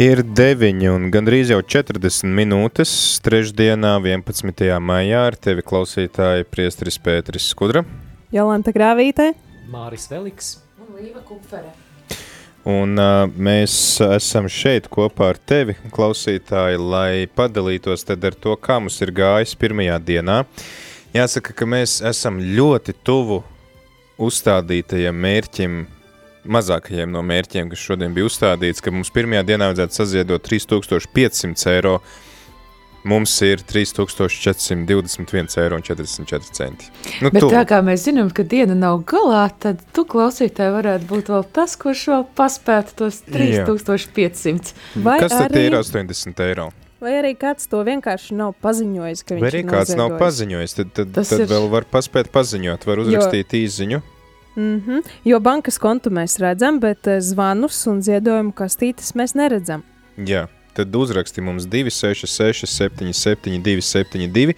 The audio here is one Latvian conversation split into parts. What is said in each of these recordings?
Ir 9 un gandrīz jau 40 minūtes trešdienā, 11. maijā ar tevi klausītāji priesteris Pēteris Skudra. Jolanta Grāvītē. Māris Veliks. Un Līva Kupfere. Un uh, mēs esam šeit kopā ar tevi, klausītāji, lai padalītos tad ar to, kā mums ir gājis pirmajā dienā. Jāsaka, ka mēs esam ļoti tuvu uzstādītajam mērķim mazākajiem no mērķiem, kas šodien bija uzstādīts, ka mums pirmajā dienā vajadzētu saziedot 3500 eiro, mums ir 3421 eiro un 44 centi. Nu, Bet tuvu. tā kā mēs zinām, ka diena nav galā, tad tu klausītāji varētu būt vēl tas, kurš vēl paspētu tos 3500. Vai Kas tad arī... ir 80 eiro? Vai arī kāds to vienkārši nav paziņojis, ka viņš Vai arī kāds nav paziņojis, tad, tad, tad ir... vēl var paspēt paziņot, var uzrakstīt jo... īziņu. Mm -hmm. Jo bankas kontu mēs redzam, bet eh, zvanus un ziedojumu kastītes mēs neredzam. Jā, tad uzraksti mums 266, 77, 272.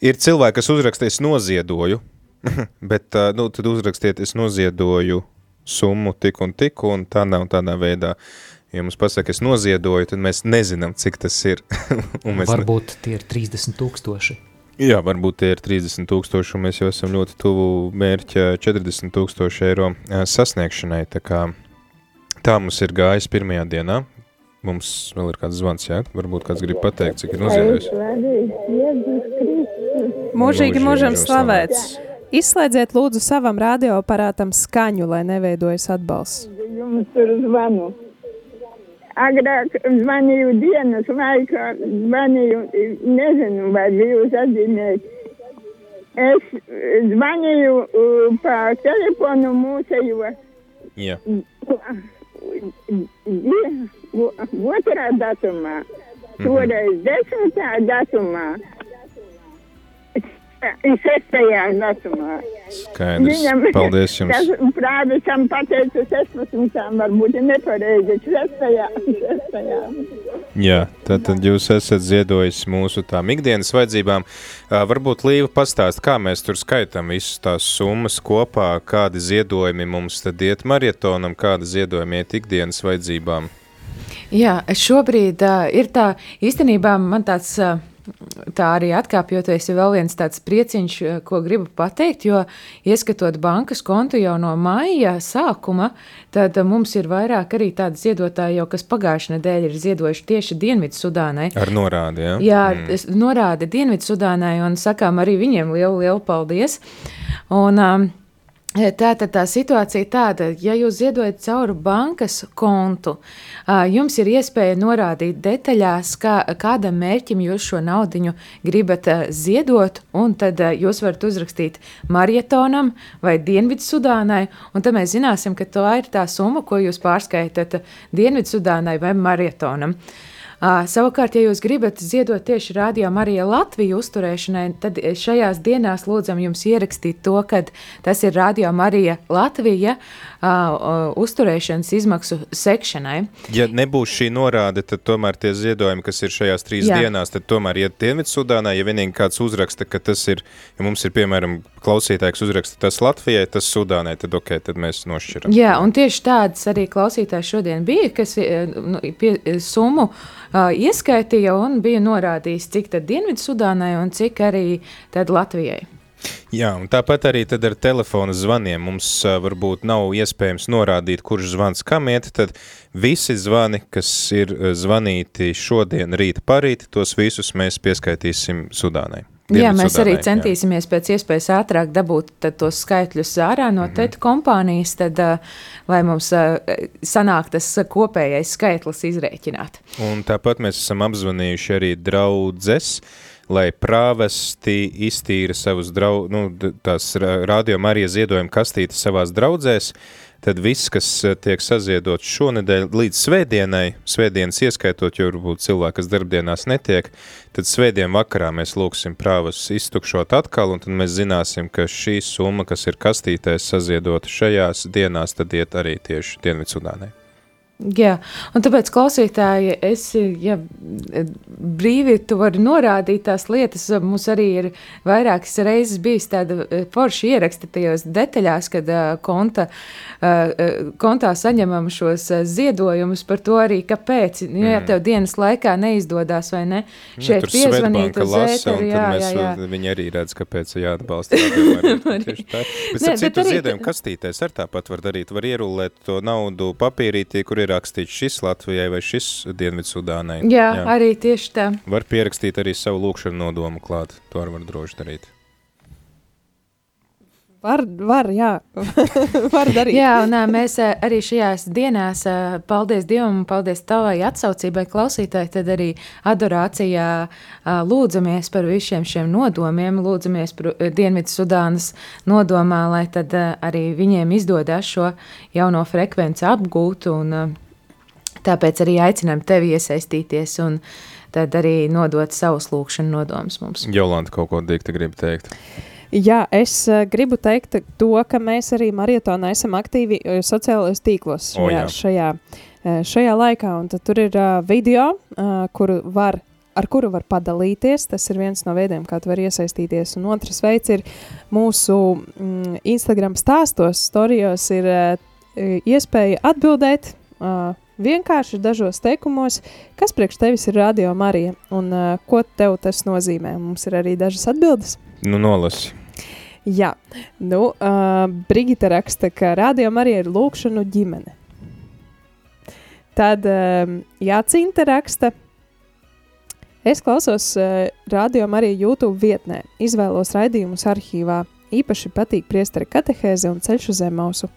Ir cilvēki, kas uzrakstīs noziedoju, bet eh, nu, tad uzrakstiet, es noziedoju summu tik un tik, un tādā un tādā veidā. Ja mums pasaka, es noziedoju, tad mēs nezinām, cik tas ir. Varbūt tie ir 30 tūkstoši. Jā, varbūt tie ir 30 tūkstoši, un mēs jau esam ļoti tuvu mērķa 40 tūkstoši eiro sasniegšanai. Tā, kā, tā mums ir gājis pirmajā dienā. Mums vēl ir kāds zvans, jā? Varbūt kāds grib pateikt, cik ir nozīmējis. Mūžīgi mūžam slavēts. Izslēdziet lūdzu savam radioaparātam skaņu, lai neveidojas atbalsts. Jums tur zvanu. Agrāk zvanīju dienas laikā, zvanīju, nezinu, vai jūs atzīmēt. Es zvanīju uh, pa telefonu mūsējo. Jā. Otrā datumā, toreiz desmitā datumā. Sestajā datumā. Skaidrs. Viņam, Paldies jums. Tas prāvisam pateica 16. varbūt nepareizi. Sestajā, sestajā. Jā, tad, tad jūs esat ziedojis mūsu tām ikdienas vajadzībām. Varbūt Līva pastāst, kā mēs tur skaitam visas tās summas kopā, kādi ziedojumi mums tad iet marietonam, kādi ziedojumi iet ikdienas vajadzībām. Jā, šobrīd uh, ir tā, īstenībā man tāds uh, tā arī atkāpjoties, ir vēl viens tāds prieciņš, eh, ko gribu pateikt, jo ieskatot bankas kontu jau no maija sākuma, tad mums ir vairāk arī tādi ziedotāji, jau, kas pagājušajā nedēļā ir ziedojuši tieši Dienvidsudānai. Ar norādi, jā? Jā, mm. norādi Dienvidsudānai un sakām arī viņiem lielu, lielu paldies. Un, um, Tātad tā situācija ir tāda, ja jūs ziedojat caur bankas kontu, jums ir iespēja norādīt detaļās, kā, kādam mērķim jūs šo naudu gribat ziedot, tad jūs varat uzrakstīt marietonam vai Dienvidsudānai, un tad mēs zināsim, ka tā ir tā summa, ko jūs pārskaitat Dienvidsudānai vai marietonam. Uh, Uh, savukārt, ja jūs gribat ziedot tieši Rādio Marija Latviju uzturēšanai, tad šajās dienās lūdzam jums ierakstīt to, ka tas ir Rādio Marija Latvija uh, uh, uzturēšanas izmaksu sekšanai. Ja nebūs šī norāde, tad tomēr tie ziedojumi, kas ir šajās trīs Jā. dienās, tad tomēr iet Dienvidsudānā, ja vienīgi kāds uzraksta, ka tas ir, ja mums ir, piemēram, klausītājs uzraksta tas Latvijai, tas Sudānai, tad ok, tad mēs nošķiram. Jā, un tieši tādas arī klausītājs šodien bija, kas nu, pie summu uh, ieskaitīja un bija norādījis, cik tad Dienvidsudānai un cik arī tad Latvijai. Jā, un tāpat arī tad ar telefona zvaniem mums uh, varbūt nav iespējams norādīt, kurš zvans kam iet, tad visi zvani, kas ir zvanīti šodien, rīt, parīt, tos visus mēs pieskaitīsim Sudānai. Jā, mēs arī centīsimies jā. pēc iespējas ātrāk dabūt tos skaitļus ārā no mm -hmm. TET kompānijas, tad, lai mums sanāk tas kopējais skaitlis izrēķināt. Un tāpat mēs esam apzvanījuši arī draudzes, lai prāvesti iztīra savus drau, nu, tās radio Marija ziedojuma kastītes savās draudzēs, tad viss, kas eh, tiek saziedots šonedēļ līdz svētdienai, svētdienas ieskaitot, jo varbūt cilvēki, kas darbdienās netiek, tad svētdien vakarā mēs lūksim prāvas iztukšot atkal, un tad mēs zināsim, ka šī summa, kas ir kastītēs saziedota šajās dienās, tad iet arī tieši Dienvidsudānai. Jā, un tāpēc klausītāji, es ja, brīvi tu vari norādīt tās lietas. Mums arī ir vairākas reizes bijis tāda forša ieraksta tajos detaļās, kad uh, konta, uh, kontā saņemam šos ziedojumus par to arī, kāpēc. Mm. Ja tev dienas laikā neizdodas vai ne, Nu, šeit piezvanīt uz ēteru, jā, jā, jā. Viņi arī redz, kāpēc jāatbalsta. Tieši tā. Bet ar citu bet arī- ziedojumu kastītēs ar tāpat var darīt. Var ierullēt to naudu papīrītī, kur ir rakstīts šis Latvijai vai šis Dienvidsudānai. Jā, jā, arī tieši tā. Var pierakstīt arī savu lūkšanu nodomu klāt. To arī var droši darīt. Var, var jā, var darīt. Jā, un ā, mēs arī šajās dienās, paldies Dievam, un paldies tavai atsaucībai, klausītāji, tad arī adorācijā lūdzamies par visiem šiem nodomiem, lūdzamies par Dienvidu Sudānas nodomā, lai tad arī viņiem izdodas šo jauno frekvenci apgūt, un tāpēc arī aicinām tevi iesaistīties un tad arī nodot savus lūkšanu nodomus mums. Jolanta kaut ko dikti grib teikt. Jā, es uh, gribu teikt to, ka mēs arī marietonā esam aktīvi uh, sociālajos tīklos O, šajā, jā. šajā, uh, šajā laikā. Un tad tur ir uh, video, uh, kuru var, ar kuru var padalīties. Tas ir viens no veidiem, kā tu vari iesaistīties. Un otrs veids ir mūsu mm, Instagram stāstos, storijos ir uh, iespēja atbildēt. Uh, Vienkārši dažos teikumos, kas priekš tevis ir radio Marija un uh, ko tev tas nozīmē. Mums ir arī dažas atbildes. Nu, nolasi. Jā, nu, uh, Brigita raksta, ka rādījuma arī ir lūkšanu ģimene. Tad um, Jācinta raksta, es klausos uh, rādījuma arī YouTube vietnē, izvēlos raidījumus arhīvā. Īpaši patīk priestera katehēze un ceļš uz emausu.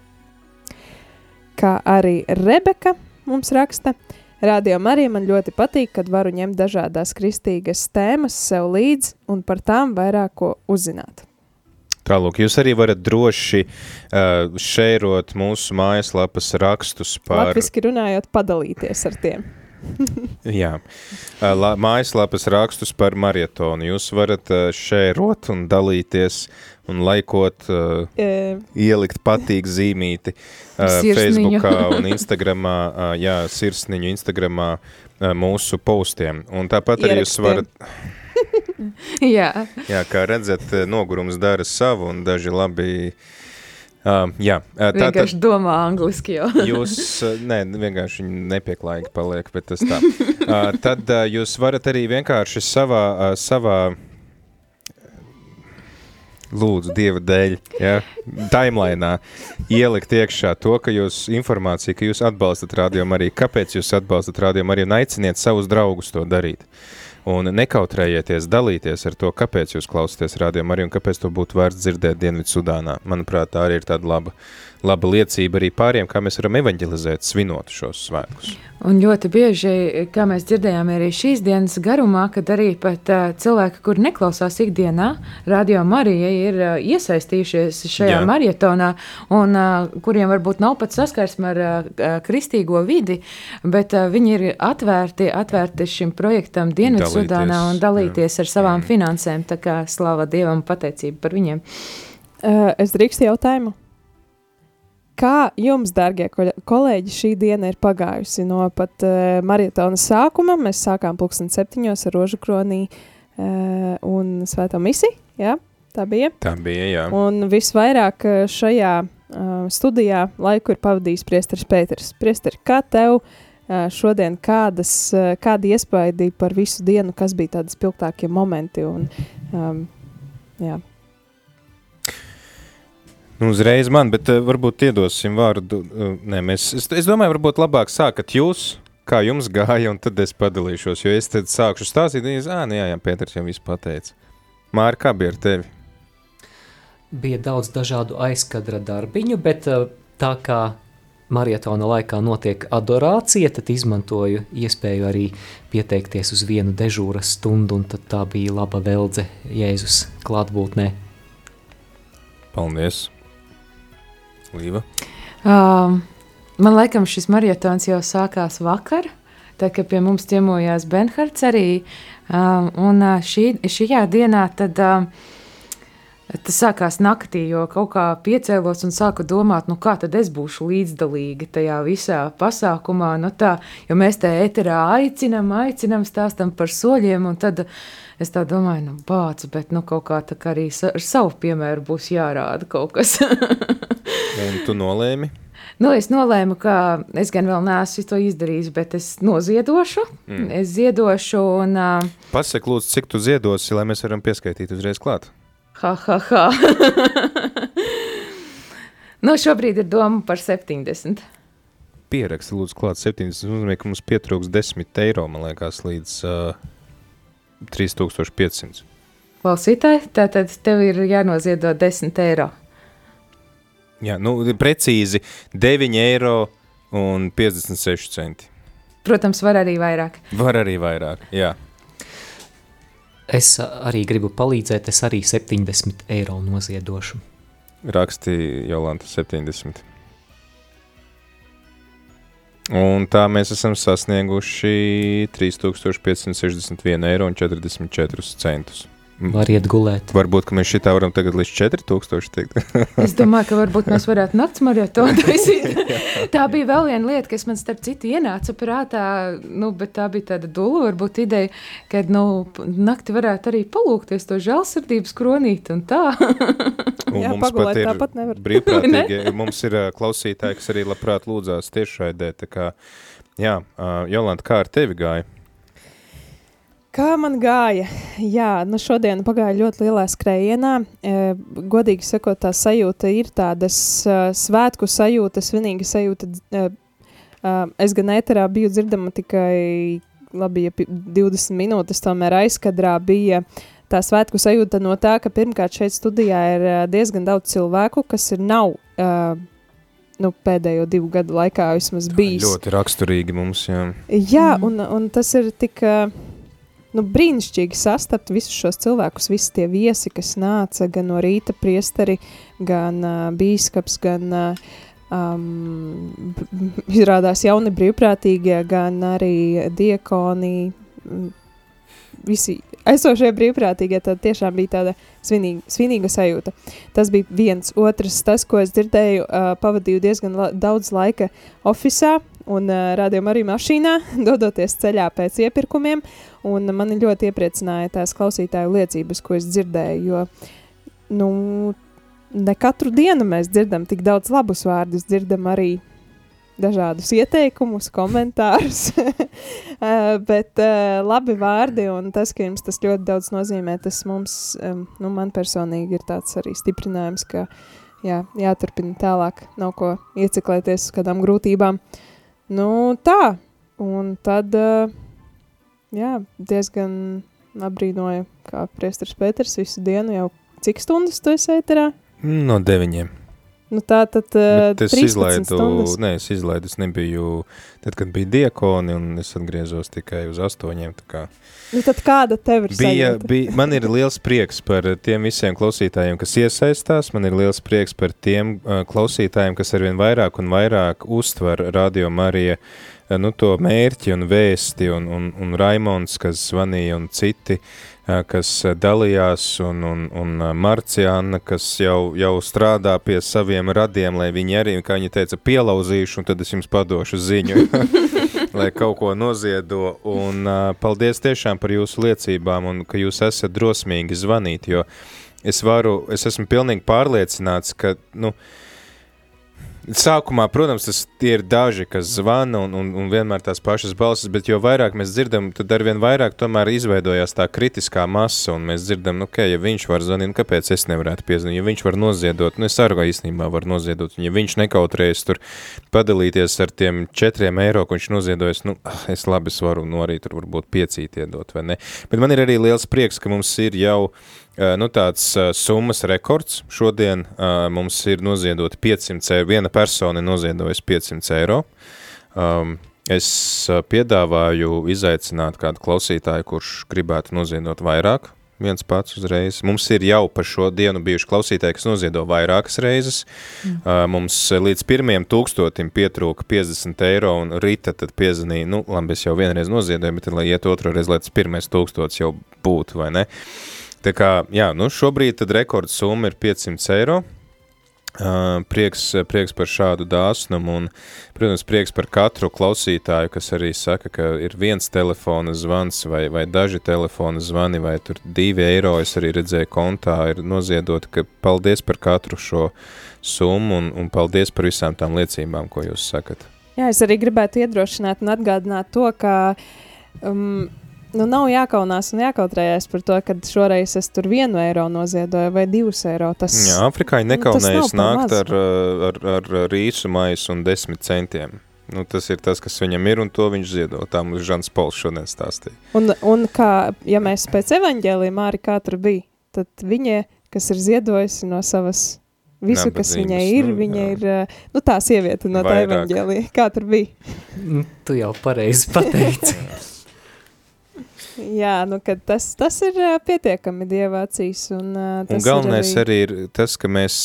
Kā arī Rebeka mums raksta, rādījuma arī man ļoti patīk, kad varu ņemt dažādas kristīgas tēmas sev līdzi un par tām vairāk ko uzzināt. Tālāk, jūs arī varat droši uh, šērot mūsu mājaslapas rakstus par Latvijasiski runājot, padalīties ar tiem. Jā, la, mājaslapas rakstus par maratonu. Jūs varat šērot un dalīties un laikot, uh, E, ielikt patīk zīmīti uh. Facebookā un Instagramā, uh, jā, sirsniņu Instagramā uh, mūsu postiem. Un tāpat arī jūs varat, Jā, jā, kā redzat, nogurums dara savu un daži labi, uh, jā, uh, tā, vienkārši domā angliski jau. Jūs, uh, nē, vienkārši viņi nepieklājīgi paliek, bet tas tā. Uh, tad uh, jūs varat arī vienkārši savā, uh, savā lūdzu, Dieva dēļ, ja, timelīnā ielikt iekšā to, ka jūs informācija, ka jūs atbalstat rādījumu arī, kāpēc jūs atbalstat rādījumu arī un aiciniet savus draugus to darīt. Un nekautrējieties dalīties ar to, kāpēc jūs klausāties rādījumu arī un kāpēc to būtu vērts dzirdēt Dienvidsudānā. Manuprāt, tā arī ir tāda laba, laba liecība arī pāriem, kā mēs varam evanģelizēt, svinot šos svētkus. Un ļoti bieži, kā mēs dzirdējām arī šīs dienas garumā, kad arī pat uh, cilvēki, kur neklausās ikdienā, radio Marija ir uh, iesaistījušies šajā Jā. Maratonā, un uh, kuriem varbūt nav pat saskarsme ar uh, kristīgo vidi, bet uh, viņi ir atvērti, atvērti šim projektam Dienvidsudānā un Dalīties, dalīties ar savām Mm. finansēm. Tā kā slava Dievam, pateicība par viņiem. Uh, es drīkstu jautājumu. Kā jums, darbie kolēģi, šī diena ir pagājusi no pat uh, maratona sākuma? Mēs sākām pulksten septiņos ar rožu kronī uh, un svēto misiju. Jā, tā bija. Tā bija, jā. Un visvairāk šajā uh, studijā laiku ir pavadījis Priesteris Pēters. Priesteri, kā tev uh, šodien, kādas, uh, kādi iespaidi par visu dienu, kas bija tādi spilgtākie momenti? Un, um, jā. Nu, uzreiz man, bet uh, varbūt iedosim vārdu. Uh, nē, mēs, es, es domāju, varbūt labāk sākat jūs, kā jums gāja, un tad es padalīšos. Jo es tad sākšu stāstīt, un es, ah, nu jā, jā, Pēters jau viss pateica. Māra, kā bija ar tevi? Bija daudz dažādu aizkadra darbiņu, bet eh, tā kā maratona laikā notiek adorācija, tad izmantoju iespēju arī pieteikties uz vienu dežūra stundu, un tad tā bija laba veldze Jēzus klātbūtnē. Paldies! Līva. Um, man liekas, šis maratons jau sākās vakar. Tā kā pie mums ciemojās Benhards arī. Um, un uh, šī, šajā dienā tad, um, Tas sākās naktī, jo kaut kā piecēlos un sāku domāt, nu kā tad es būšu līdzdalīga tajā visā pasākumā. Nu tā, jo mēs te eterā aicinām, aicinām, stāstam par soļiem, un tad es tā domāju, nu bāc, bet nu kaut kā tā kā arī ar savu piemēru būs jārāda kaut kas. un tu nolēmi? Nu, es nolēmu, ka es gan vēl neesmu to izdarījis, bet es noziedošu. Mm. Es ziedošu. Un, uh, Pasaki, lūdzu, cik tu ziedosi, lai mēs varam pieskaitīt uzreiz klāt. Ha, ha, ha. nu, šobrīd ir doma par 70. Pieraksti, lūdzu, klāt 70. Tas nozīmē, ka mums pietrūks 10 eiro, man liekas, līdz uh, 3500. Klausītāji, tātad tev ir jānoziedo 10 eiro. Jā, nu, precīzi 9 eiro un 56 centi. Protams, var arī vairāk. Var arī vairāk, jā. Es arī gribu palīdzēt, es arī 70 eiro noziedošu. Raksti Jolanta 70. Un tā mēs esam sasnieguši 3561 eiro un 44 centus. Var iet gulēt. Varbūt, ka mēs šitā varam tagad līdz 4000 tikt. es domāju, ka varbūt mēs varētu nakts marietonu taisīt. tā bija vēl viena lieta, kas man starp citu ienāca prātā, nu, bet tā bija tāda dula, varbūt ideja, ka, nu, nakti varētu arī palūkties to žēlsirdības kronīt un tā. un Jā, mums pat ir tāpat nevar. brīvprātīgi, mums ir klausītāji, kas arī labprāt lūdzās tiešraidē, tā kā, jā, Jolanta, kā ar tevi gāja? Kā man gāja? Jā, nu šodien pagāja ļoti lielā skrējienā. E, godīgi sakot, tā sajūta ir tādas uh, svētku sajūta, svinīga sajūta. Uh, uh, es gan ēterā biju dzirdama tikai labi, ja 20 minūtes, tomēr aizkadrā bija tā svētku sajūta no tā, ka pirmkārt šeit studijā ir diezgan daudz cilvēku, kas ir nav uh, nu, pēdējo divu gadu laikā vismaz bijis. Ļoti raksturīgi mums, jā. Jā, mm. un, un tas ir tik... Uh, nu, brīnišķīgi sastapt visus šos cilvēkus, visi tie viesi, kas nāca gan no rīta priesteri, gan uh, bīskaps, gan uh, um, izrādās jauni brīvprātīgie, gan arī diekoni, visi esošie brīvprātīgie, tad tiešām bija tāda svinīga, svinīga sajūta. Tas bija viens. Otrs, tas, ko es dzirdēju, uh, pavadīju diezgan la daudz laika ofisā un uh, rādījumā arī mašīnā, dodoties ceļā pēc iepirkumiem, un mani ļoti iepriecināja tās klausītāju liecības, ko es dzirdēju, jo, nu, ne katru dienu mēs dzirdam tik daudz labus vārdus, dzirdam arī dažādus ieteikumus, komentārus, uh, bet uh, labi vārdi un tas, ka jums tas ļoti daudz nozīmē, tas mums, um, nu, man personīgi ir tāds arī stiprinājums, ka jā, jāturpina tālāk, nav ko ieciklēties uz kādām grūtībām. Nu, tā, un tad, jā, diezgan apbrīnoja, kā priestars Pēters visu dienu jau cik stundas tu esi ēterā? No deviņiem. Nu, tā tad uh, es izlaidu, stundas. nē, es izlaidu, es nebiju, tad, kad bija diekoni, un es atgriezos tikai uz astoņiem, kā. Nu, tad kāda tev ir bija, bija, man ir liels prieks par tiem visiem klausītājiem, kas iesaistās, man ir liels prieks par tiem uh, klausītājiem, kas arvien vairāk un vairāk uztver Radio Marija, uh, nu, to mērķi un vēsti, un, un, un Raimons, kas zvanīja, un citi, uh, kas dalījās, un, un, un Marciāna, kas jau, jau strādā pie saviem radiem, lai viņi arī, kā viņa teica, pielauzīšu, un tad es jums padošu ziņu, lai kaut ko noziedo. Un paldies tiešām par jūsu liecībām, un ka jūs esat drosmīgi zvanīt, jo es varu, es esmu pilnīgi pārliecināts, ka, nu, uh, Sākumā, protams, tas ir daži, kas zvana un, un, un vienmēr tās pašas balsis, bet jo vairāk mēs dzirdam, tad arvien vairāk tomēr izveidojās tā kritiskā masa, mēs dzirdam, nu, ka, ja viņš var zvanīt, nu, kāpēc es nevarētu piezvanīt, ja viņš var noziedot, nu, es arī īstenībā varu noziedot, un ja viņš nekautrējas tur padalīties ar tiem četriem eiro, ko viņš noziedojas, nu, ah, es labi es varu, nu, arī tur varbūt piecīt iedot, vai ne? Bet man ir arī liels prieks, ka mums ir jau Eh, nu, tāds summas rekords. Šodien mums ir noziedot 500 eiro. Viena persona ir noziedojusi 500 eiro. Es piedāvāju izaicināt kādu klausītāju, kurš gribētu noziedot vairāk. Viens pats uzreiz. Mums ir jau par šo dienu bijuši klausītāji, kas noziedo vairākas reizes. Mm. Mums līdz pirmiem tūkstotim pietrūka 50 eiro, un Rita tad piezvanīja, nu, labi, es jau vienreiz noziedoju, bet, lai iet otru reizi, lai tas pirmais tūkstots jau būtu, vai ne? Uh, Tā kā, jā, nu šobrīd tad rekordsumma ir 500 eiro. Uh, prieks, prieks par šādu dāsnumu un, protams, prieks par katru klausītāju, kas arī saka, ka ir viens telefona zvans vai, vai daži telefona zvani vai tur divi eiro, es arī redzēju kontā, ir noziedot, ka paldies par katru šo summu un, un paldies par visām tām liecībām, ko jūs sakat. Jā, es arī gribētu iedrošināt un atgādināt to, ka um, nu, nav jākaunās un jākautrējās par to, ka šoreiz es tur vienu eiro noziedoju vai divus eiro. Tas, Jā, Afrikā nu, nekaunējas par nākt ar, uh, ar, ar rīsu maisu un desmit centiem. Nu, tas ir tas, kas viņam ir, un to viņš ziedo. Tā mums Žants Pols šodien stāstīja. Un, un kā, ja mēs pēc evaņģēlījuma arī kā tur bija, tad viņa, kas ir ziedojusi no savas, visu, kas Nabadzības, viņai ir, nu, viņa jā. ir, uh, nu tā sieviete no tā Vairāk. evaņģēlija. Kā tur bija? Nu, Tu jau pareizi pateici. Jā, nu, kad tas, tas ir pietiekami dievācīs. Un, Un galvenais ir arī... arī ir tas, ka mēs,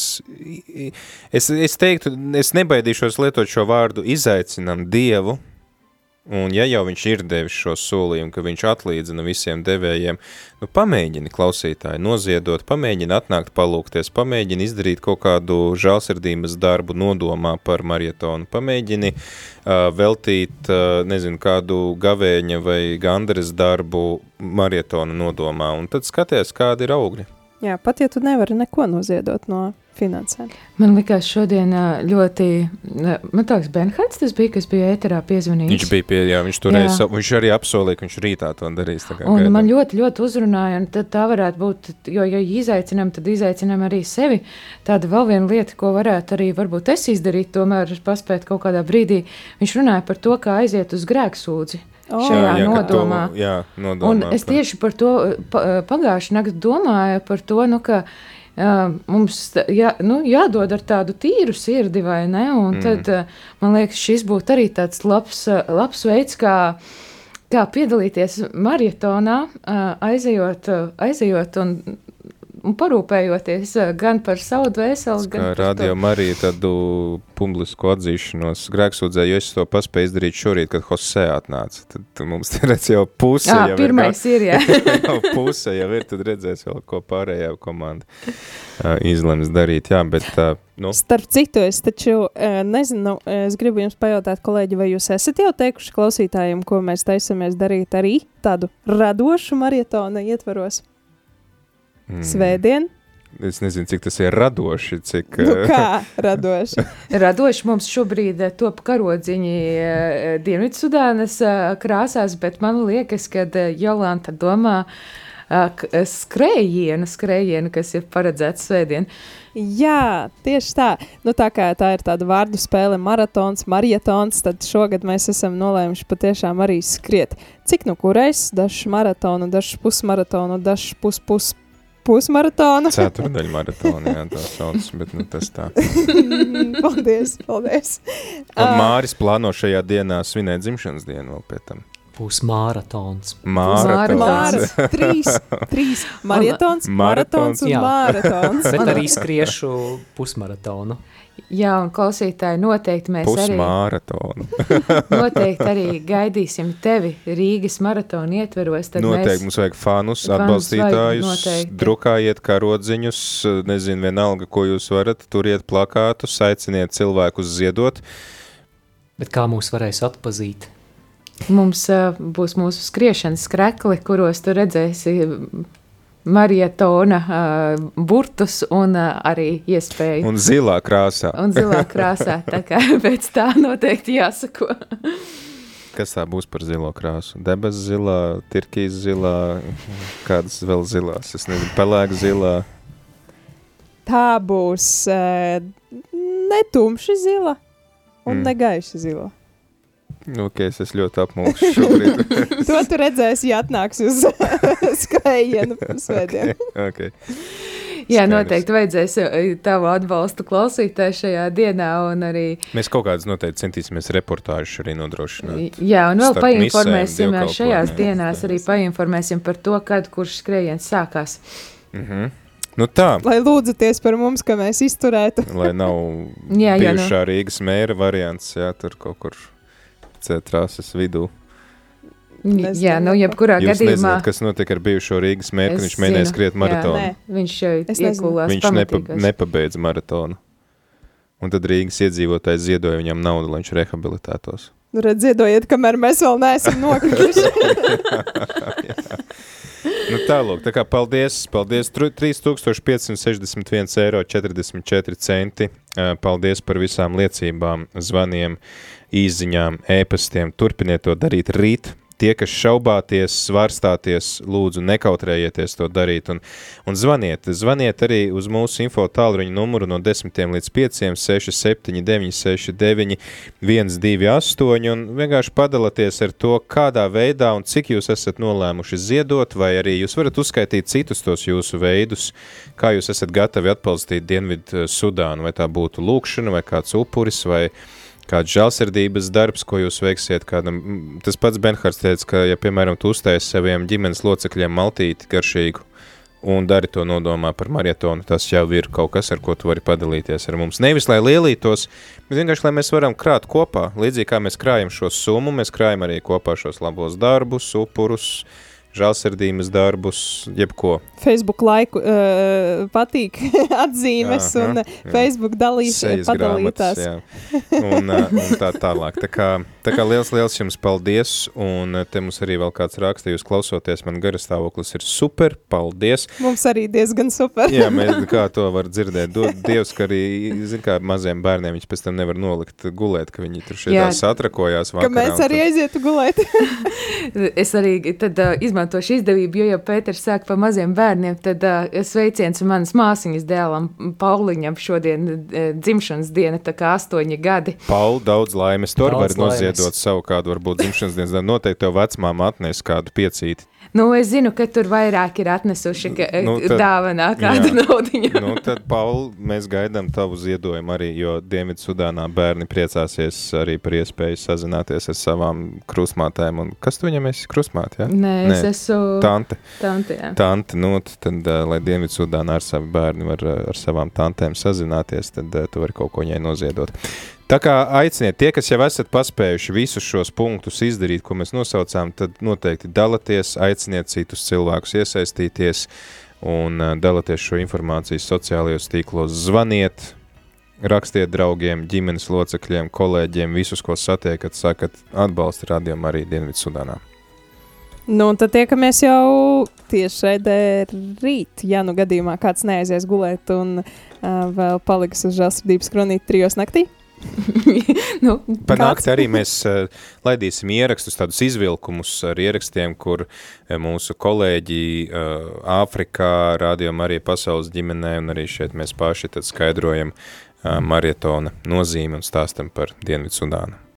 es, es teiktu, es nebaidīšos lietot šo vārdu, izaicinām Dievu, un ja jau viņš ir devis šo solījumu, ka viņš atlīdzina visiem devējiem, nu pamēģini klausītāji noziedot, pamēģini atnākt palūkties, pamēģini izdarīt kaut kādu žālsirdības darbu nodomā par marietonu, pamēģini uh, veltīt, uh, nezinu, kādu gavēņa vai gandaras darbu marietona nodomā, un tad skaties, kādi ir augļi. Jā, pat ja tu nevari neko noziedot no finansēm. Man liekas, šodien ļoti. Man liekas, Benhārds tas bija, kas bija ēterā piezvanījis. Viņš bija pie, jā, viņš toreiz, Jā. viņš arī apsolīja, ka viņš rītā to darīs. tā kā Un gaidām. man ļoti, ļoti uzrunāja, un tad tā varētu būt, jo, ja izaicinām, tad izaicinām arī sevi. Tāda vēl viena lieta, ko varētu arī varbūt es izdarīt, tomēr paspēt kaut kādā brīdī. Viņš runāja par to, kā aiziet uz grēksūdzi. O, šajā ka nodomā. To, jā, nodomā. Un es tieši par to pa, pagājušajā naktī domāju, par to, nu, ka uh, mums jā, nu, jādod ar tādu tīru sirdi, vai ne? Un Mm. tad uh, man liekas, šis būtu arī tāds labs, labs veids, kā, kā piedalīties maratonā, uh, aizejot, aizejot un, un parūpējoties uh, gan par savu dvēseli, gan par radio to. Marija tādu publisku atzīšanos grēksūdzē, jo es to paspēju izdarīt šorīt, kad Hosē atnāca. Tad mums te redz jau puse. Jā, jau pirmais ir, jā. Ir, gat- jau puse jau ir, tad redzēs vēl, ko pārējā komanda uh, izlems darīt. Jā, bet uh, nu, Starp citu, es taču nezinu, es gribu jums pajautāt, kolēģi, vai jūs esat jau teikuši klausītājiem, ko mēs taisamies darīt arī tādu radošu maratona ietvaros mm, svētdien? Es nezinu, cik tas ir radoši, cik Nu, uh, kā radoši? Radoši mums šobrīd eh, top karodziņi eh, Dienvidsudānas eh, krāsās, bet man liekas, ka eh, Jolanta domā eh, eh, skrējienu, skrējienu, kas ir paredzēts svētdien. Jā, tieši tā. Nu, tā kā tā ir tāda vārdu spēle, maratons, marietons, tad šogad mēs esam nolēmuši patiešām arī skriet. Cik nu kurais? Dažs maratonu, dažs pusmaratonu, dažs pus, pus, pusmaratonu. ceturdaļa maratona, jā, tā sauc, bet nu, tas tā. paldies, paldies. Un Ā, Māris plāno šajā dienā svinēt dzimšanas dienu vēl pēc tam. Būs. Māratons. Māras, trīs, trīs maratons, maratons un Jā. maratons. Bet arī skriešu pusmaratonu. Jā, un klausītāji, noteikti mēs arī, Pusmāratonu. noteikti arī gaidīsim tevi Rīgas maratona ietveros. Noteikti mēs, mums vajag fanus, Fanus atbalstītājus, vajag, drukājiet karodziņus, nezinu, vienalga, ko jūs varat, turiet plakātus, aiciniet cilvēkus ziedot. Bet kā mūs varēs atpazīt? Mums uh, būs mūsu skriešanas skrekli, kuros tu redzēsi maratona uh, burtus un uh, arī iespēju. Un zilā krāsā. Un zilā krāsā. Tā kā pēc tā noteikti jāsako. Kas tā būs par zilo krāsu? Debes zilā, tirkīs zilā, kādas vēl zilās, es nezinu, pelēk zilā. Tā būs uh, ne tumši zila un Mm. mm. ne gaiši zila. Nu, ok, es esmu ļoti apmulsis šobrīd. To tu redzēsi, ja atnāks uz skrējienu svētdien. okay. Jā, Skaidrs. noteikti vajadzēs uh, tavu atbalstu klausītāju šajā dienā. un Arī, Mēs kaut kādas noteikti centīsimies reportāžu arī nodrošināt. jā, un vēl painformēsim misēm, uh, šajās dienās, arī painformēsim par to, kad kurš skrējiens sākās. Mm -hmm. Nu tā, Lai lūdzaties par mums, ka mēs izturētu. lai nav Jā, jā, nu. bijušā Rīgas mēra variants, jā, tur kaut kur centrāsas vidū. Nezinu, Jā, nu, jebkurā Jūs gadījumā. nezināt, kas notiek ar bijušo Rīgas mērķi, viņš mēģināja skriet jā. maratonu. Nē. Viņš iekulās Viņš nepa, nepabeidza maratonu. Un tad Rīgas iedzīvotājs ziedoja viņam naudu, lai viņš rehabilitētos. Nu, redz, ziedojiet, kamēr mēs vēl neesam nokrituši. Nu, tālāk, tā kā paldies, paldies, tru- 3561 eiro 44 centi, Ā, paldies par visām liecībām, zvaniem, īziņām, ēpastiem, turpiniet to darīt rīt, tie, kas šaubāties, svarstāties, lūdzu nekautrējieties to darīt. Un, un zvaniet, zvaniet arī uz mūsu info tālruņa numuru no 10 līdz 5, 6, 7, 9, 6, 9, 1, 2, 8 un vienkārši padalieties ar to, kādā veidā un cik jūs esat nolēmuši ziedot, vai arī jūs varat uzskaitīt citus tos jūsu veidus, kā jūs esat gatavi atbalstīt Dienvidu Sudānu, vai tā būtu lūkšana, vai kāds upuris, vai kāds žēlsirdības darbs, ko jūs veiksiet kādam. Tas pats Benhards teica, ka, ja, piemēram, tu uztaisi saviem ģimenes locekļiem maltīti garšīgu un dari to nodomā par marietonu, tas jau ir kaut kas, ar ko tu vari padalīties ar mums. Nevis, lai lielītos, bet vienkārši, lai mēs varam krāt kopā. Līdzīgi kā mēs krājam šo summu, mēs krājam arī kopā šos labos darbus, upurus, žēlsirdības darbus, jebko. Facebook laiku uh, patīk atzīmes Aha, un jā. Facebook dalīs, Sejas padalītās. grāmatas, jā. Un, uh, un tā tālāk. Tā kā, tā kā liels, liels jums paldies, un te mums arī vēl kāds raksta, jūs klausoties, man garas stāvoklis ir super, paldies. Mums arī diezgan super. Jā, mēs kā to var dzirdēt. Do, Dievs, ka arī, zin kā, maziem bērniem viņš pēc tam nevar nolikt gulēt, ka viņi tur šeit Jā. satrakojās Ka vakarā. mēs un arī tad- aizietu gulēt. Es arī tad, uh, izmantošu izdevību, jo jau Pēters sāk par maziem bērniem. Tad uh, sveiciens manas māsiņas dēlam Pauliņam šodien uh, dzimšanas diena, tā kā astoņi gadi. Pauli, daudz laimes. Tur var noziedot savu kādu, varbūt dzimšanas dienas dienu. Noteikti tev vecmāma atnes kādu piecīti. Nu, es zinu, ka tur vairāk ir atnesuši ka, Nu, nu, tad- dāvanā kādu jā. naudiņu. nu, tad, Pauli, mēs gaidām tavu ziedojumu arī, jo Dienvidu Sudānā bērni priecāsies arī par iespēju sazināties ar savām krustmātēm. Un kas tu viņam esi krustmāte? Ja? Nē, es Nē. esmu Tante. tante. jā. Tanti, nu, tad, uh, lai Dienvidu Sudānā ar savu bērnu var uh, ar savām tantēm sazināties, tad uh, tu vari kaut ko viņai noziedot. Tā kā aiciniet, tie, kas jau esat paspējuši visus šos punktus izdarīt, ko mēs nosaucām, tad noteikti dalieties, aiciniet citus cilvēkus iesaistīties un dalieties šo informāciju sociālajos tīklos, zvaniet, rakstiet draugiem, ģimenes locekļiem, kolēģiem, visus, ko satiekat, sakat, atbalsta radiomu arī Dienvidu Sudānā. Nu, un tad tiekamies jau tieši raidē rīt, ja nu gadījumā kāds neaizies gulēt un uh, vēl paliks uz žēlsirdības kronīt trijos naktī. nu, Par nakti arī mēs uh, laidīsim ierakstus, tādus izvilkumus ar ierakstiem, kur uh, mūsu kolēģi uh, Āfrikā, rādījām arī pasaules ģimenē, un arī šeit mēs paši tad skaidrojam uh, marietona nozīmi un stāstam par Dienvidu Sudānu.